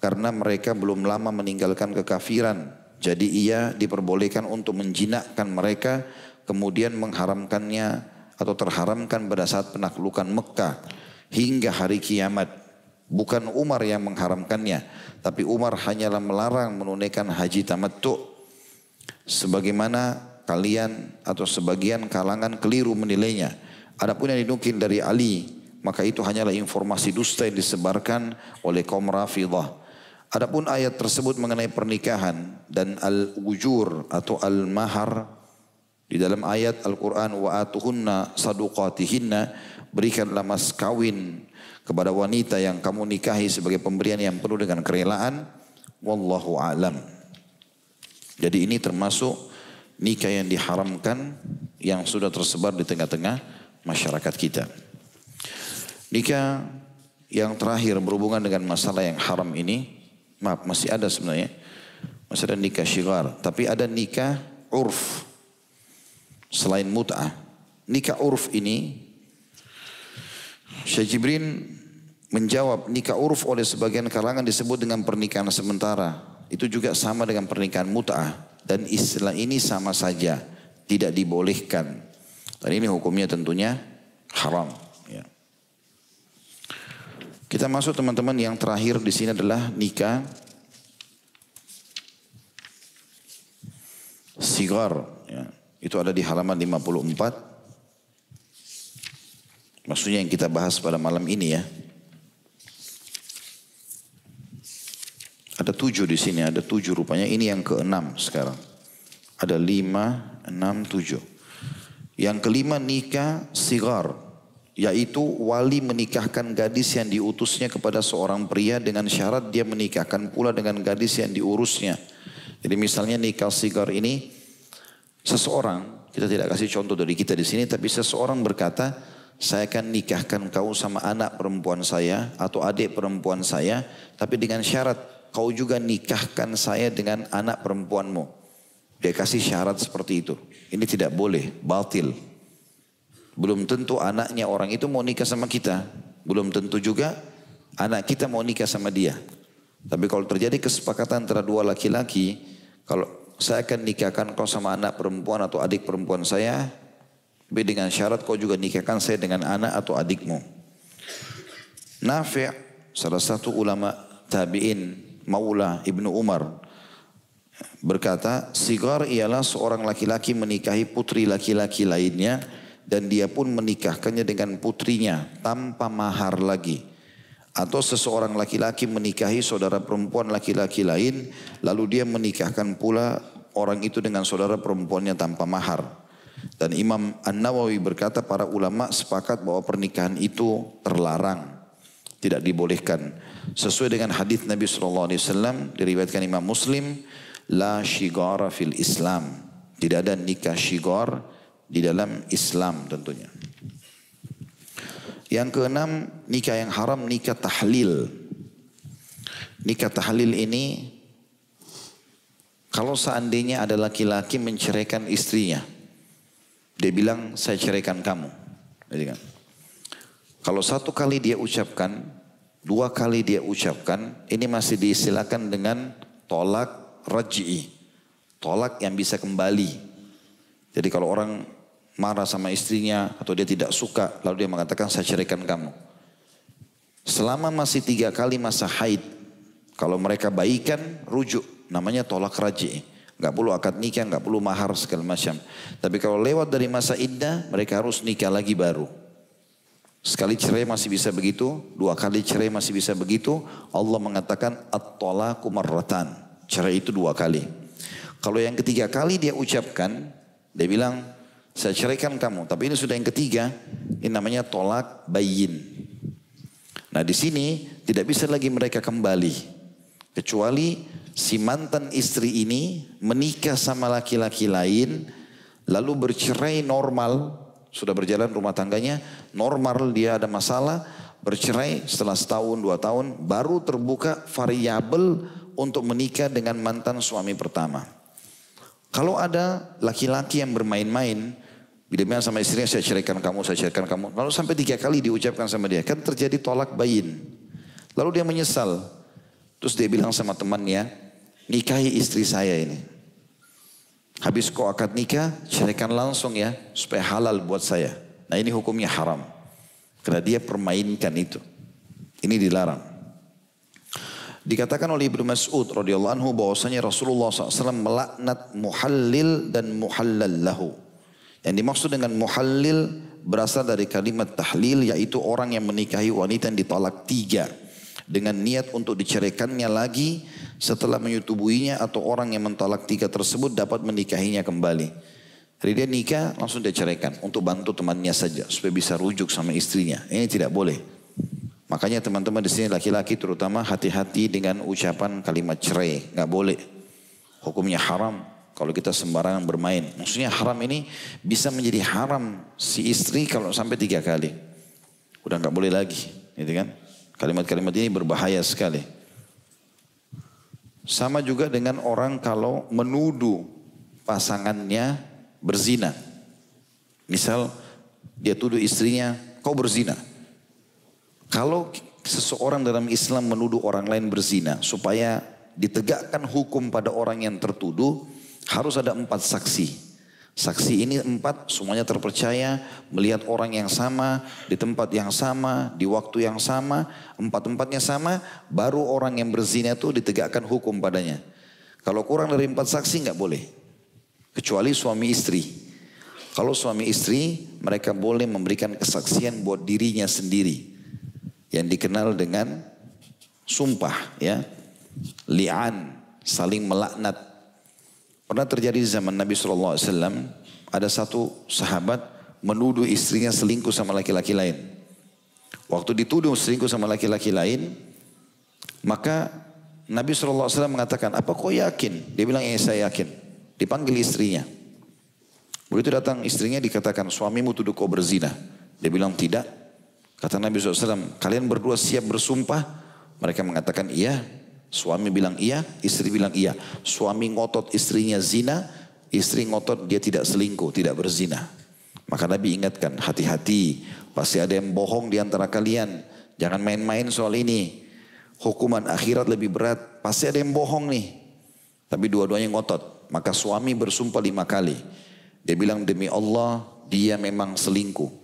karena mereka belum lama meninggalkan kekafiran. Jadi ia diperbolehkan untuk menjinakkan mereka kemudian mengharamkannya atau terharamkan pada saat penaklukan Mekah hingga hari kiamat. Bukan Umar yang mengharamkannya, tapi Umar hanyalah melarang menunaikan haji tamattu. Sebagaimana kalian atau sebagian kalangan keliru menilainya. Adapun yang dinukil dari Ali, maka itu hanyalah informasi dusta yang disebarkan oleh kaum Rafidah. Adapun ayat tersebut mengenai pernikahan dan al-ujur atau al-mahar di dalam ayat Al-Quran wa atuhunna saduqatihinna berikanlah mas kawin kepada wanita yang kamu nikahi sebagai pemberian yang penuh dengan kerelaan wallahu alam. Jadi ini termasuk nikah yang diharamkan yang sudah tersebar di tengah-tengah masyarakat kita. Nikah yang terakhir berhubungan dengan masalah yang haram ini, maaf masih ada sebenarnya, masih ada nikah syigar, tapi ada nikah urf selain mut'ah. Nikah urf ini Syekh Jibrin menjawab nikah urf oleh sebagian kalangan disebut dengan pernikahan sementara. Itu juga sama dengan pernikahan mut'ah. Dan istilah ini sama saja. Tidak dibolehkan. Dan ini hukumnya tentunya haram. Ya. Kita masuk teman-teman yang terakhir di sini adalah nikah sigar. Itu ada di halaman 54. Maksudnya yang kita bahas pada malam ini ya. Ada tujuh di sini, ada tujuh rupanya. Ini yang keenam sekarang. Ada lima, enam, tujuh. Yang kelima nikah sigar. Yaitu wali menikahkan gadis yang diutusnya kepada seorang pria dengan syarat dia menikahkan pula dengan gadis yang diurusnya. Jadi misalnya nikah sigar ini seseorang, kita tidak kasih contoh dari kita di sini, tapi seseorang berkata, saya akan nikahkan kau sama anak perempuan saya atau adik perempuan saya, tapi dengan syarat kau juga nikahkan saya dengan anak perempuanmu. Dia kasih syarat seperti itu. Ini tidak boleh, batil. Belum tentu anaknya orang itu mau nikah sama kita. Belum tentu juga anak kita mau nikah sama dia. Tapi kalau terjadi kesepakatan antara dua laki-laki, kalau saya akan nikahkan kau sama anak perempuan atau adik perempuan saya, tapi dengan syarat kau juga nikahkan saya dengan anak atau adikmu. Nafi' salah satu ulama tabi'in Maula Ibnu Umar berkata, Sigar ialah seorang laki-laki menikahi putri laki-laki lainnya dan dia pun menikahkannya dengan putrinya tanpa mahar lagi. Atau seseorang laki-laki menikahi saudara perempuan laki-laki lain lalu dia menikahkan pula orang itu dengan saudara perempuannya tanpa mahar. Dan Imam An-Nawawi berkata para ulama sepakat bahwa pernikahan itu terlarang. Tidak dibolehkan. Sesuai dengan hadis Nabi SAW diriwayatkan Imam Muslim. La shigara fil Islam. Tidak ada nikah shigar di dalam Islam tentunya. Yang keenam nikah yang haram nikah tahlil. Nikah tahlil ini kalau seandainya ada laki-laki menceraikan istrinya dia bilang saya ceraikan kamu. Jadi kan. Kalau satu kali dia ucapkan, dua kali dia ucapkan, ini masih diistilahkan dengan tolak raj'i. Tolak yang bisa kembali. Jadi kalau orang marah sama istrinya atau dia tidak suka, lalu dia mengatakan saya ceraikan kamu. Selama masih tiga kali masa haid, kalau mereka baikan, rujuk. Namanya tolak raj'i. Gak perlu akad nikah, gak perlu mahar segala macam. Tapi kalau lewat dari masa iddah, mereka harus nikah lagi baru. Sekali cerai masih bisa begitu, dua kali cerai masih bisa begitu. Allah mengatakan at-talaku marratan. Cerai itu dua kali. Kalau yang ketiga kali dia ucapkan, dia bilang, saya ceraikan kamu. Tapi ini sudah yang ketiga, ini namanya tolak bayin. Nah di sini tidak bisa lagi mereka kembali. Kecuali si mantan istri ini menikah sama laki-laki lain, lalu bercerai normal, sudah berjalan rumah tangganya, normal dia ada masalah, bercerai setelah setahun dua tahun, baru terbuka variabel untuk menikah dengan mantan suami pertama. Kalau ada laki-laki yang bermain-main, bila bilang sama istrinya saya ceraikan kamu, saya ceraikan kamu. Lalu sampai tiga kali diucapkan sama dia. Kan terjadi tolak bayin. Lalu dia menyesal. Terus dia bilang sama temannya, nikahi istri saya ini. Habis kau akad nikah, ceraikan langsung ya, supaya halal buat saya. Nah ini hukumnya haram. Karena dia permainkan itu. Ini dilarang. Dikatakan oleh Ibnu Mas'ud radhiyallahu anhu bahwasanya Rasulullah SAW melaknat muhallil dan muhallal lahu. Yang dimaksud dengan muhallil berasal dari kalimat tahlil yaitu orang yang menikahi wanita yang ditolak tiga dengan niat untuk diceraikannya lagi setelah menyetubuhinya atau orang yang mentolak tiga tersebut dapat menikahinya kembali. Jadi dia nikah langsung dia ceraikan untuk bantu temannya saja supaya bisa rujuk sama istrinya. Ini tidak boleh. Makanya teman-teman di sini laki-laki terutama hati-hati dengan ucapan kalimat cerai, nggak boleh. Hukumnya haram kalau kita sembarangan bermain. Maksudnya haram ini bisa menjadi haram si istri kalau sampai tiga kali. Udah nggak boleh lagi, gitu kan? Kalimat-kalimat ini berbahaya sekali. Sama juga dengan orang kalau menuduh pasangannya berzina. Misal dia tuduh istrinya, kau berzina. Kalau seseorang dalam Islam menuduh orang lain berzina supaya ditegakkan hukum pada orang yang tertuduh harus ada empat saksi. Saksi ini empat semuanya terpercaya melihat orang yang sama di tempat yang sama di waktu yang sama empat empatnya sama baru orang yang berzina itu ditegakkan hukum padanya. Kalau kurang dari empat saksi nggak boleh kecuali suami istri. Kalau suami istri mereka boleh memberikan kesaksian buat dirinya sendiri yang dikenal dengan sumpah ya li'an saling melaknat pernah terjadi di zaman Nabi SAW ada satu sahabat menuduh istrinya selingkuh sama laki-laki lain. Waktu dituduh selingkuh sama laki-laki lain maka Nabi SAW mengatakan apa kau yakin? Dia bilang ya saya yakin. Dipanggil istrinya. Begitu datang istrinya dikatakan suamimu tuduh kau berzina. Dia bilang tidak. Kata Nabi SAW, kalian berdua siap bersumpah? Mereka mengatakan iya. Suami bilang iya, istri bilang iya. Suami ngotot istrinya zina, istri ngotot dia tidak selingkuh, tidak berzina. Maka Nabi ingatkan, hati-hati. Pasti ada yang bohong di antara kalian. Jangan main-main soal ini. Hukuman akhirat lebih berat. Pasti ada yang bohong nih. Tapi dua-duanya ngotot. Maka suami bersumpah lima kali. Dia bilang demi Allah dia memang selingkuh.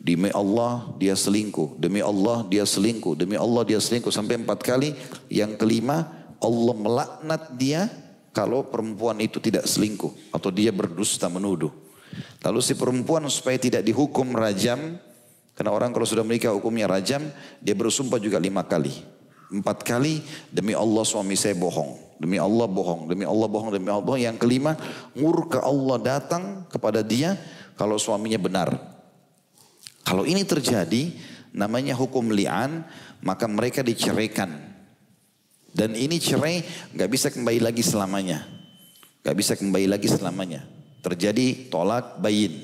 Demi Allah dia selingkuh, demi Allah dia selingkuh, demi Allah dia selingkuh sampai empat kali. Yang kelima Allah melaknat dia kalau perempuan itu tidak selingkuh atau dia berdusta menuduh. Lalu si perempuan supaya tidak dihukum rajam, karena orang kalau sudah menikah hukumnya rajam, dia bersumpah juga lima kali. Empat kali demi Allah suami saya bohong. Demi Allah bohong, demi Allah bohong, demi Allah bohong. Yang kelima, murka Allah datang kepada dia kalau suaminya benar. Kalau ini terjadi, namanya hukum li'an, maka mereka diceraikan. Dan ini cerai nggak bisa kembali lagi selamanya. nggak bisa kembali lagi selamanya. Terjadi tolak bayin.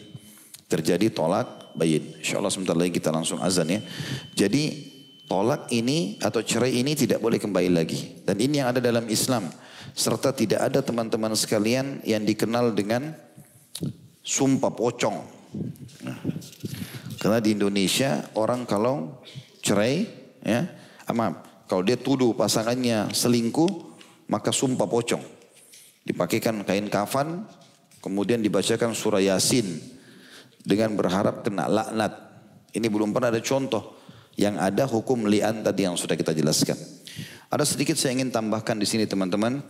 Terjadi tolak bayin. Insya Allah sebentar lagi kita langsung azan ya. Jadi tolak ini atau cerai ini tidak boleh kembali lagi. Dan ini yang ada dalam Islam. Serta tidak ada teman-teman sekalian yang dikenal dengan sumpah pocong. Nah, karena di Indonesia orang kalau cerai, ya, maaf, kalau dia tuduh pasangannya selingkuh, maka sumpah pocong. Dipakaikan kain kafan, kemudian dibacakan surah Yasin dengan berharap kena laknat. Ini belum pernah ada contoh yang ada hukum lian tadi yang sudah kita jelaskan. Ada sedikit saya ingin tambahkan di sini teman-teman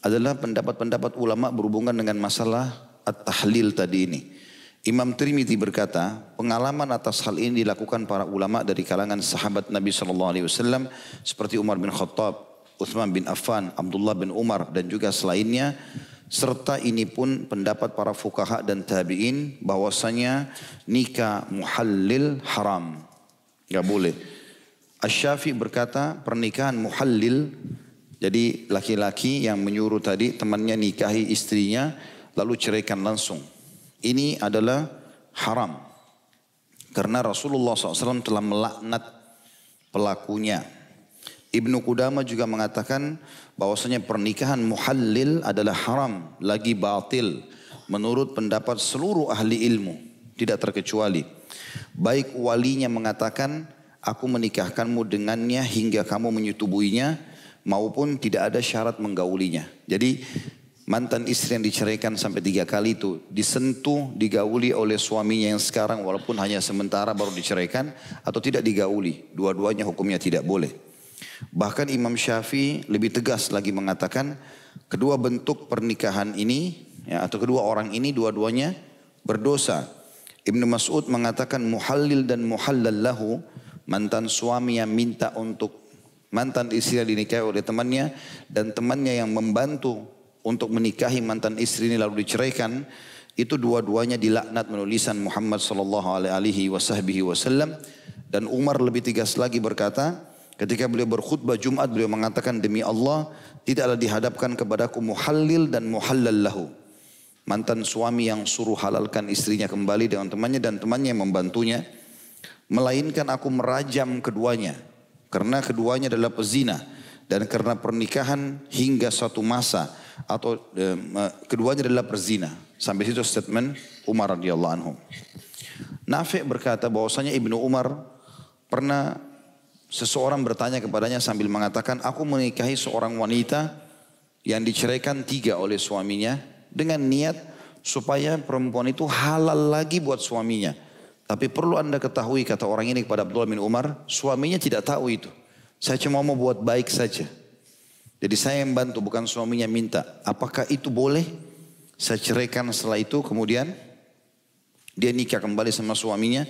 adalah pendapat-pendapat ulama berhubungan dengan masalah at-tahlil tadi ini. Imam Trimiti berkata, pengalaman atas hal ini dilakukan para ulama dari kalangan sahabat Nabi Shallallahu Alaihi Wasallam seperti Umar bin Khattab, Uthman bin Affan, Abdullah bin Umar dan juga selainnya. Serta ini pun pendapat para fukaha dan tabi'in bahwasanya nikah muhallil haram. Gak boleh. Asyafi berkata pernikahan muhallil jadi laki-laki yang menyuruh tadi temannya nikahi istrinya lalu ceraikan langsung ini adalah haram. Karena Rasulullah SAW telah melaknat pelakunya. Ibnu Qudama juga mengatakan bahwasanya pernikahan muhallil adalah haram, lagi batil. Menurut pendapat seluruh ahli ilmu, tidak terkecuali. Baik walinya mengatakan, aku menikahkanmu dengannya hingga kamu menyetubuhinya, maupun tidak ada syarat menggaulinya. Jadi mantan istri yang diceraikan sampai tiga kali itu disentuh, digauli oleh suaminya yang sekarang walaupun hanya sementara baru diceraikan atau tidak digauli. Dua-duanya hukumnya tidak boleh. Bahkan Imam Syafi'i lebih tegas lagi mengatakan kedua bentuk pernikahan ini ya, atau kedua orang ini dua-duanya berdosa. Ibnu Mas'ud mengatakan muhallil dan muhallal lahu mantan suami yang minta untuk mantan istri yang dinikahi oleh temannya dan temannya yang membantu untuk menikahi mantan istri ini lalu diceraikan itu dua-duanya dilaknat menulisan Muhammad sallallahu alaihi wasallam dan Umar lebih tegas lagi berkata ketika beliau berkhutbah Jumat beliau mengatakan demi Allah tidaklah dihadapkan kepadaku muhallil dan muhallal lahu. Mantan suami yang suruh halalkan istrinya kembali dengan temannya dan temannya yang membantunya melainkan aku merajam keduanya karena keduanya adalah pezina. Dan karena pernikahan hingga suatu masa atau eh, keduanya adalah perzina. Sampai situ statement Umar radhiyallahu anhu. Nafi berkata bahwasanya Ibnu Umar pernah seseorang bertanya kepadanya sambil mengatakan, aku menikahi seorang wanita yang diceraikan tiga oleh suaminya dengan niat supaya perempuan itu halal lagi buat suaminya. Tapi perlu anda ketahui kata orang ini kepada Abdullah bin Umar, suaminya tidak tahu itu. Saya cuma mau buat baik saja. Jadi saya yang bantu bukan suaminya minta. Apakah itu boleh? Saya ceraikan setelah itu kemudian dia nikah kembali sama suaminya.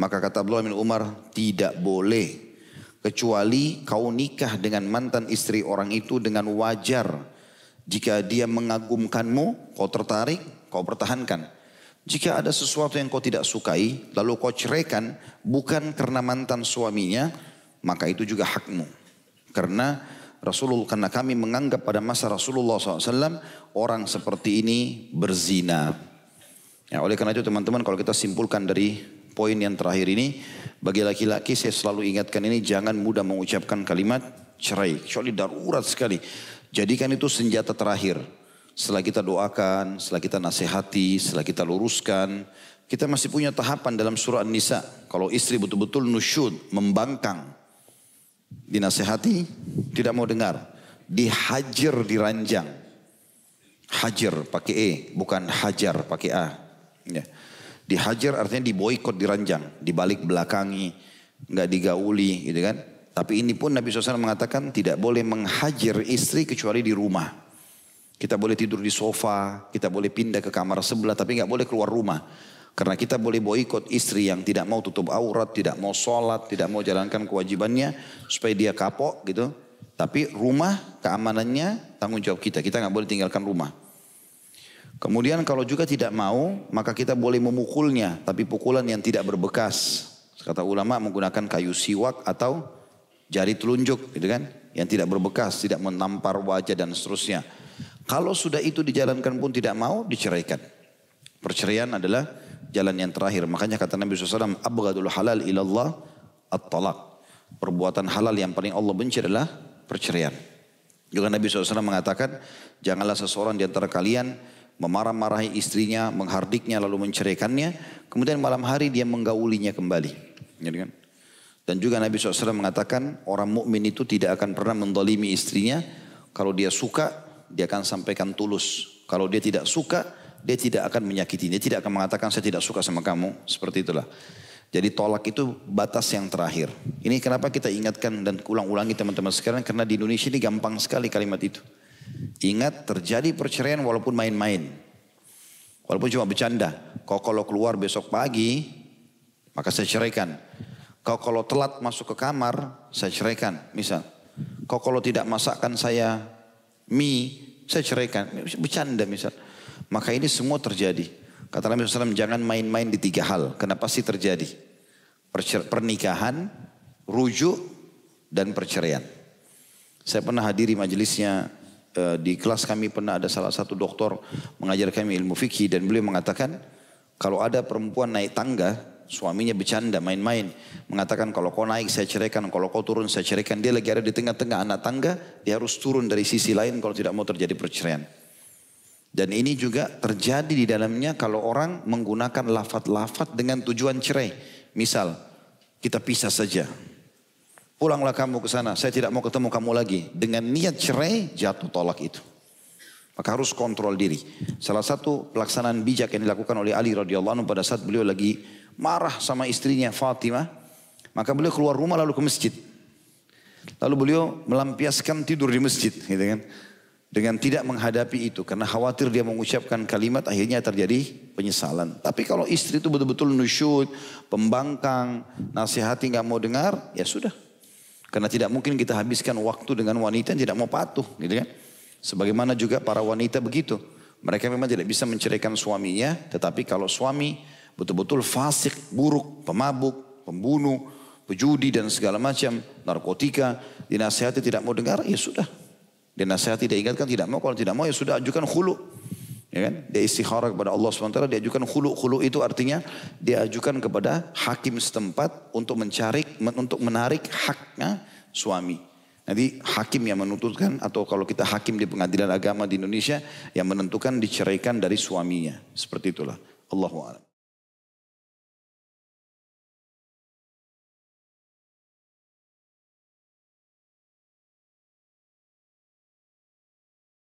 Maka kata Abdullah bin Umar tidak boleh. Kecuali kau nikah dengan mantan istri orang itu dengan wajar. Jika dia mengagumkanmu, kau tertarik, kau pertahankan. Jika ada sesuatu yang kau tidak sukai, lalu kau ceraikan bukan karena mantan suaminya, maka itu juga hakmu. Karena Rasulullah karena kami menganggap pada masa Rasulullah SAW orang seperti ini berzina. Ya, oleh karena itu teman-teman kalau kita simpulkan dari poin yang terakhir ini bagi laki-laki saya selalu ingatkan ini jangan mudah mengucapkan kalimat cerai kecuali darurat sekali. Jadikan itu senjata terakhir. Setelah kita doakan, setelah kita nasihati, setelah kita luruskan, kita masih punya tahapan dalam surah An-Nisa. Kalau istri betul-betul nusyud, membangkang, dinasehati tidak mau dengar. Dihajar diranjang. Hajar pakai e bukan hajar pakai a. Ya. dihajar artinya diboikot diranjang. Dibalik belakangi nggak digauli gitu kan. Tapi ini pun Nabi SAW mengatakan tidak boleh menghajar istri kecuali di rumah. Kita boleh tidur di sofa kita boleh pindah ke kamar sebelah tapi nggak boleh keluar rumah karena kita boleh boikot istri yang tidak mau tutup aurat, tidak mau sholat, tidak mau jalankan kewajibannya supaya dia kapok gitu. Tapi rumah keamanannya tanggung jawab kita. Kita nggak boleh tinggalkan rumah. Kemudian kalau juga tidak mau, maka kita boleh memukulnya, tapi pukulan yang tidak berbekas. Kata ulama menggunakan kayu siwak atau jari telunjuk gitu kan, yang tidak berbekas, tidak menampar wajah dan seterusnya. Kalau sudah itu dijalankan pun tidak mau, diceraikan. Perceraian adalah jalan yang terakhir. Makanya kata Nabi SAW, Abgadul halal ilallah at-talak. Perbuatan halal yang paling Allah benci adalah perceraian. Juga Nabi SAW mengatakan, janganlah seseorang di antara kalian memarah-marahi istrinya, menghardiknya lalu menceraikannya, kemudian malam hari dia menggaulinya kembali. Kan? Dan juga Nabi SAW mengatakan orang mukmin itu tidak akan pernah mendolimi istrinya. Kalau dia suka, dia akan sampaikan tulus. Kalau dia tidak suka, dia tidak akan menyakiti, dia tidak akan mengatakan saya tidak suka sama kamu, seperti itulah. Jadi tolak itu batas yang terakhir. Ini kenapa kita ingatkan dan ulang-ulangi teman-teman sekarang karena di Indonesia ini gampang sekali kalimat itu. Ingat terjadi perceraian walaupun main-main. Walaupun cuma bercanda. Kau kalau keluar besok pagi, maka saya ceraikan. Kau kalau telat masuk ke kamar, saya ceraikan. Misal, kau kalau tidak masakkan saya mie, saya ceraikan. Bercanda misal. Maka ini semua terjadi. Kata Nabi SAW, jangan main-main di tiga hal. Kenapa sih terjadi? Pernikahan, rujuk, dan perceraian. Saya pernah hadiri majelisnya eh, di kelas kami pernah ada salah satu doktor mengajar kami ilmu fikih dan beliau mengatakan kalau ada perempuan naik tangga suaminya bercanda main-main mengatakan kalau kau naik saya ceraikan kalau kau turun saya ceraikan dia lagi ada di tengah-tengah anak tangga dia harus turun dari sisi lain kalau tidak mau terjadi perceraian dan ini juga terjadi di dalamnya kalau orang menggunakan lafat-lafat dengan tujuan cerai. Misal, kita pisah saja. Pulanglah kamu ke sana, saya tidak mau ketemu kamu lagi. Dengan niat cerai, jatuh tolak itu. Maka harus kontrol diri. Salah satu pelaksanaan bijak yang dilakukan oleh Ali radhiyallahu anhu pada saat beliau lagi marah sama istrinya Fatimah, maka beliau keluar rumah lalu ke masjid. Lalu beliau melampiaskan tidur di masjid, gitu kan. Dengan tidak menghadapi itu karena khawatir dia mengucapkan kalimat akhirnya terjadi penyesalan. Tapi kalau istri itu betul-betul nusyud, pembangkang, nasihati nggak mau dengar, ya sudah. Karena tidak mungkin kita habiskan waktu dengan wanita yang tidak mau patuh, gitu kan? Sebagaimana juga para wanita begitu. Mereka memang tidak bisa menceraikan suaminya, tetapi kalau suami betul-betul fasik, buruk, pemabuk, pembunuh, pejudi dan segala macam, narkotika, dinasihati tidak mau dengar, ya sudah. Dia nasihat tidak ingatkan tidak mau. Kalau tidak mau ya sudah ajukan khulu. Ya kan? Dia istikharah kepada Allah SWT. Dia ajukan khulu. Khulu itu artinya dia ajukan kepada hakim setempat untuk mencari, untuk menarik haknya suami. Nanti hakim yang menentukan atau kalau kita hakim di pengadilan agama di Indonesia yang menentukan diceraikan dari suaminya. Seperti itulah. Allahu a'lam.